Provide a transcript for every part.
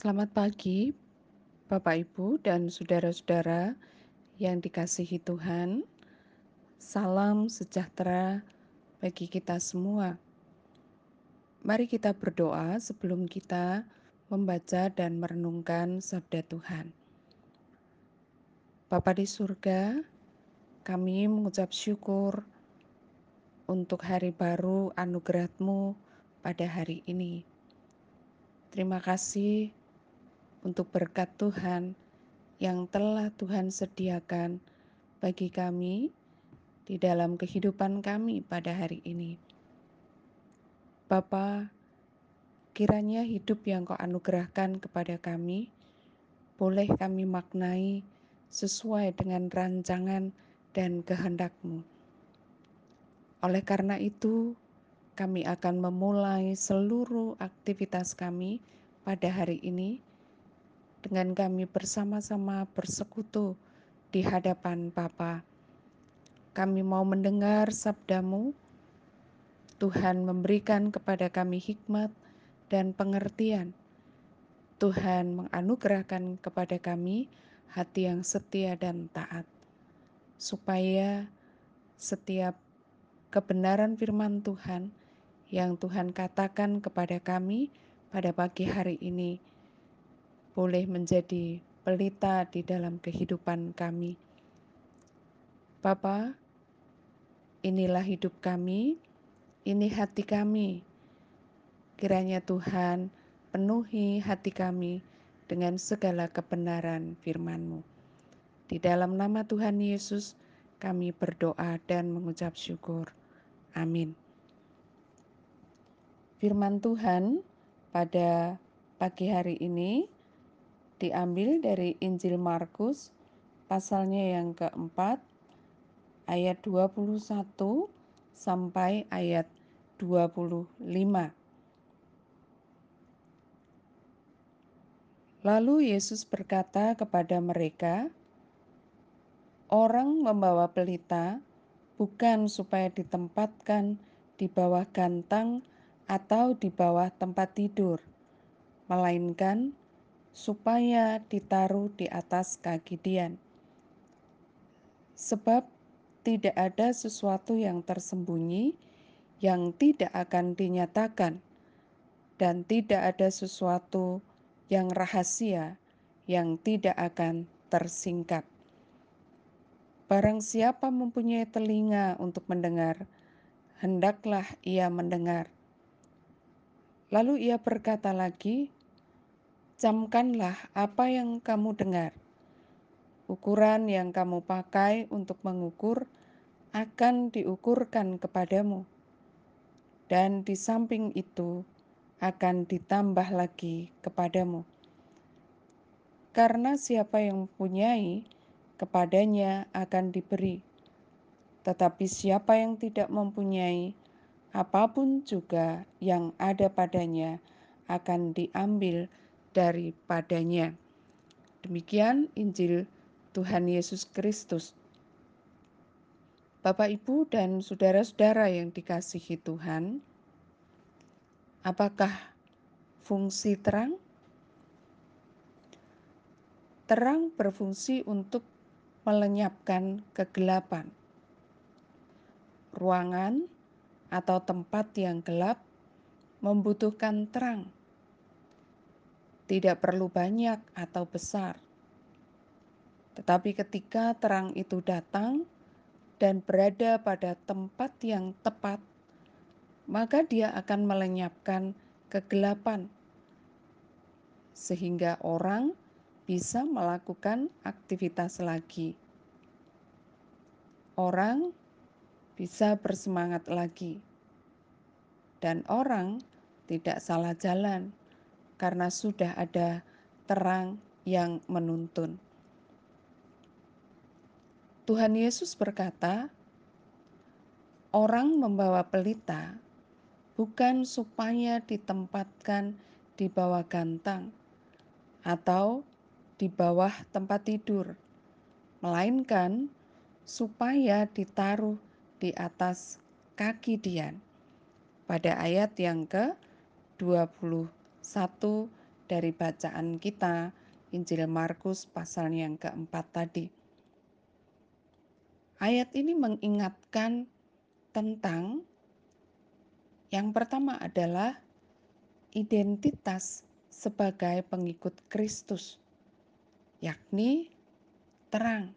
Selamat pagi, Bapak, Ibu, dan saudara-saudara yang dikasihi Tuhan. Salam sejahtera bagi kita semua. Mari kita berdoa sebelum kita membaca dan merenungkan sabda Tuhan. Bapa di surga, kami mengucap syukur untuk hari baru anugerah-Mu pada hari ini. Terima kasih untuk berkat Tuhan yang telah Tuhan sediakan bagi kami di dalam kehidupan kami pada hari ini. Bapa, kiranya hidup yang kau anugerahkan kepada kami, boleh kami maknai sesuai dengan rancangan dan kehendak-Mu. Oleh karena itu, kami akan memulai seluruh aktivitas kami pada hari ini dengan kami bersama-sama bersekutu di hadapan Bapa. Kami mau mendengar sabdamu, Tuhan memberikan kepada kami hikmat dan pengertian. Tuhan menganugerahkan kepada kami hati yang setia dan taat, supaya setiap kebenaran firman Tuhan yang Tuhan katakan kepada kami pada pagi hari ini boleh menjadi pelita di dalam kehidupan kami. Bapa, inilah hidup kami, ini hati kami. Kiranya Tuhan penuhi hati kami dengan segala kebenaran firman-Mu. Di dalam nama Tuhan Yesus, kami berdoa dan mengucap syukur. Amin. Firman Tuhan pada pagi hari ini diambil dari Injil Markus pasalnya yang keempat ayat 21 sampai ayat 25. Lalu Yesus berkata kepada mereka, Orang membawa pelita bukan supaya ditempatkan di bawah gantang atau di bawah tempat tidur, melainkan supaya ditaruh di atas kaki Dian. Sebab tidak ada sesuatu yang tersembunyi yang tidak akan dinyatakan, dan tidak ada sesuatu yang rahasia yang tidak akan tersingkap. Barang siapa mempunyai telinga untuk mendengar, hendaklah ia mendengar. Lalu ia berkata lagi, camkanlah apa yang kamu dengar. Ukuran yang kamu pakai untuk mengukur akan diukurkan kepadamu, dan di samping itu akan ditambah lagi kepadamu. Karena siapa yang mempunyai, kepadanya akan diberi, tetapi siapa yang tidak mempunyai, apa pun juga yang ada padanya akan diambil daripadanya. Demikian Injil Tuhan Yesus Kristus. Bapak, Ibu, dan saudara-saudara yang dikasihi Tuhan, apakah fungsi terang? Terang berfungsi untuk melenyapkan kegelapan. Ruangan atau tempat yang gelap membutuhkan terang tidak perlu banyak atau besar. Tetapi ketika terang itu datang dan berada pada tempat yang tepat, maka dia akan melenyapkan kegelapan, sehingga orang bisa melakukan aktivitas lagi. Orang bisa bersemangat lagi, dan orang tidak salah jalan karena sudah ada terang yang menuntun. Tuhan Yesus berkata, "Orang membawa pelita bukan supaya ditempatkan di bawah gantang atau di bawah tempat tidur, melainkan supaya ditaruh di atas kaki Dian." Pada ayat yang ke-20 1 dari bacaan kita Injil Markus pasal yang keempat tadi. Ayat ini mengingatkan tentang yang pertama adalah identitas sebagai pengikut Kristus, yakni terang.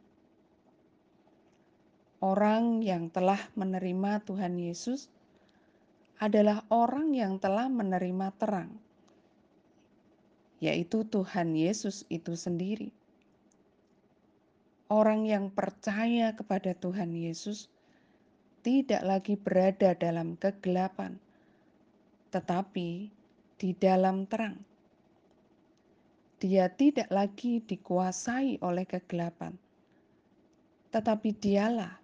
Orang yang telah menerima Tuhan Yesus adalah orang yang telah menerima terang, yaitu Tuhan Yesus itu sendiri. Orang yang percaya kepada Tuhan Yesus tidak lagi berada dalam kegelapan, tetapi di dalam terang. Dia tidak lagi dikuasai oleh kegelapan, tetapi dialah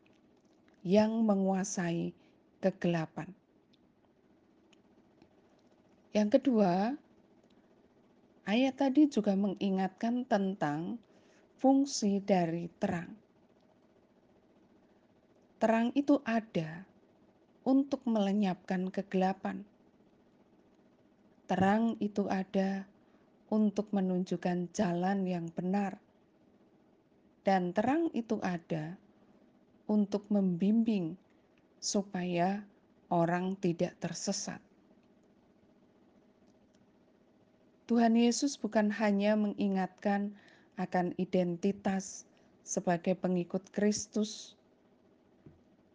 yang menguasai kegelapan. Yang kedua, ayat tadi juga mengingatkan tentang fungsi dari terang. Terang itu ada untuk melenyapkan kegelapan. Terang itu ada untuk menunjukkan jalan yang benar, dan terang itu ada untuk membimbing supaya orang tidak tersesat. Tuhan Yesus bukan hanya mengingatkan akan identitas sebagai pengikut Kristus,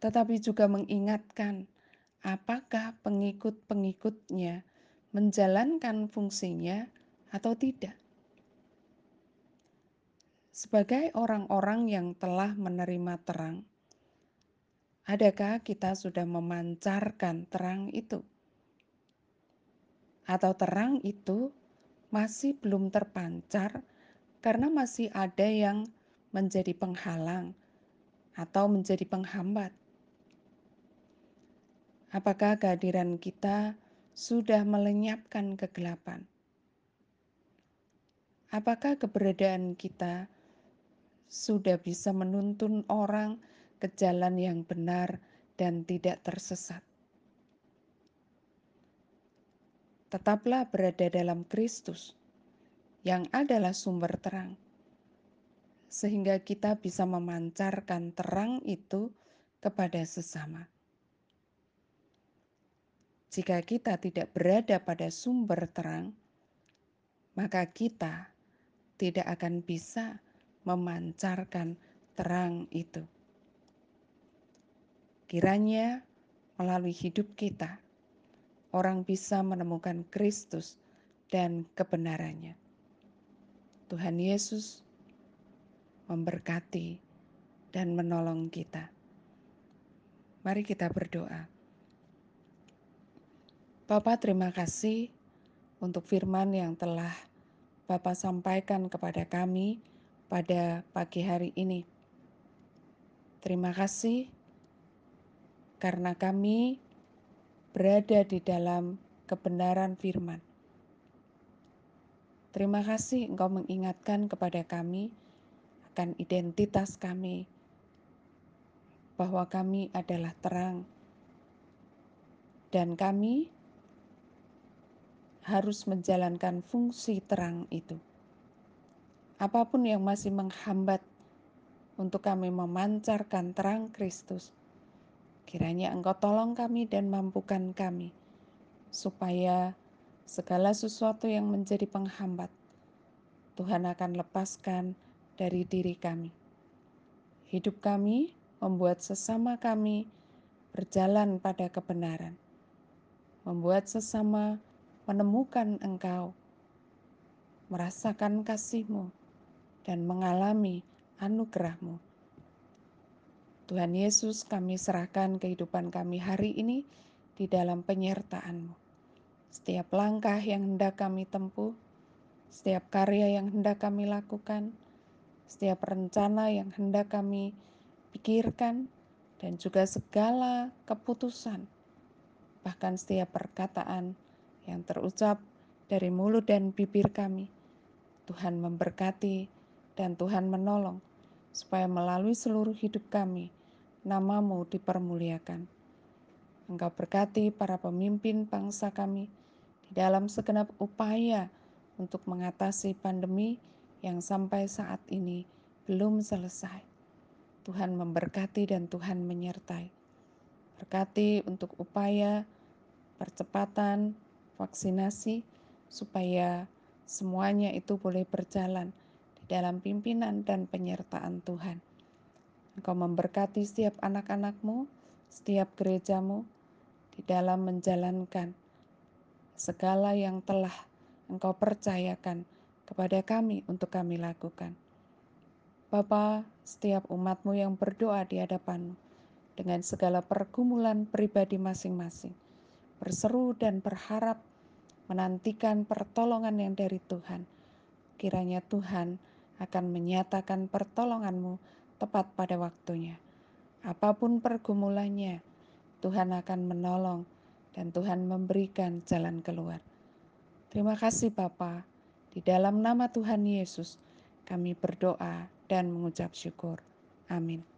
tetapi juga mengingatkan apakah pengikut-pengikutnya menjalankan fungsinya atau tidak. Sebagai orang-orang yang telah menerima terang, adakah kita sudah memancarkan terang itu? Atau terang itu masih belum terpancar karena masih ada yang menjadi penghalang atau menjadi penghambat. Apakah kehadiran kita sudah melenyapkan kegelapan? Apakah keberadaan kita sudah bisa menuntun orang ke jalan yang benar dan tidak tersesat? Tetaplah berada dalam Kristus, yang adalah sumber terang, sehingga kita bisa memancarkan terang itu kepada sesama. Jika kita tidak berada pada sumber terang, maka kita tidak akan bisa memancarkan terang itu. Kiranya melalui hidup kita, orang bisa menemukan Kristus dan kebenarannya. Tuhan Yesus memberkati dan menolong kita. Mari kita berdoa. Bapak terima kasih untuk firman yang telah Bapak sampaikan kepada kami pada pagi hari ini. Terima kasih karena kami berada di dalam kebenaran firman. Terima kasih Engkau mengingatkan kepada kami akan identitas kami, bahwa kami adalah terang, dan kami harus menjalankan fungsi terang itu. Apa pun yang masih menghambat untuk kami memancarkan terang Kristus, Kiranya Engkau tolong kami dan mampukan kami, supaya segala sesuatu yang menjadi penghambat, Tuhan akan lepaskan dari diri kami. Hidup kami membuat sesama kami berjalan pada kebenaran, membuat sesama menemukan Engkau, merasakan kasih-Mu, dan mengalami anugerah-Mu Tuhan Yesus, kami serahkan kehidupan kami hari ini di dalam penyertaan-Mu. Setiap langkah yang hendak kami tempuh, setiap karya yang hendak kami lakukan, setiap rencana yang hendak kami pikirkan, dan juga segala keputusan, bahkan setiap perkataan yang terucap dari mulut dan bibir kami. Tuhan memberkati dan Tuhan menolong supaya melalui seluruh hidup kami, namamu dipermuliakan. Engkau berkati para pemimpin bangsa kami di dalam segenap upaya untuk mengatasi pandemi yang sampai saat ini belum selesai. Tuhan memberkati dan Tuhan menyertai. Berkati untuk upaya percepatan vaksinasi supaya semuanya itu boleh berjalan di dalam pimpinan dan penyertaan Tuhan. Engkau memberkati setiap anak-anakmu, setiap gerejamu di dalam menjalankan segala yang telah Engkau percayakan kepada kami untuk kami lakukan. Bapa, setiap umatmu yang berdoa di hadapanmu dengan segala pergumulan pribadi masing-masing, berseru dan berharap menantikan pertolongan yang dari Tuhan. Kiranya Tuhan akan menyatakan pertolonganmu tepat pada waktunya. Apa pun pergumulannya, Tuhan akan menolong dan Tuhan memberikan jalan keluar. Terima kasih Bapa. Di dalam nama Tuhan Yesus, kami berdoa dan mengucap syukur. Amin.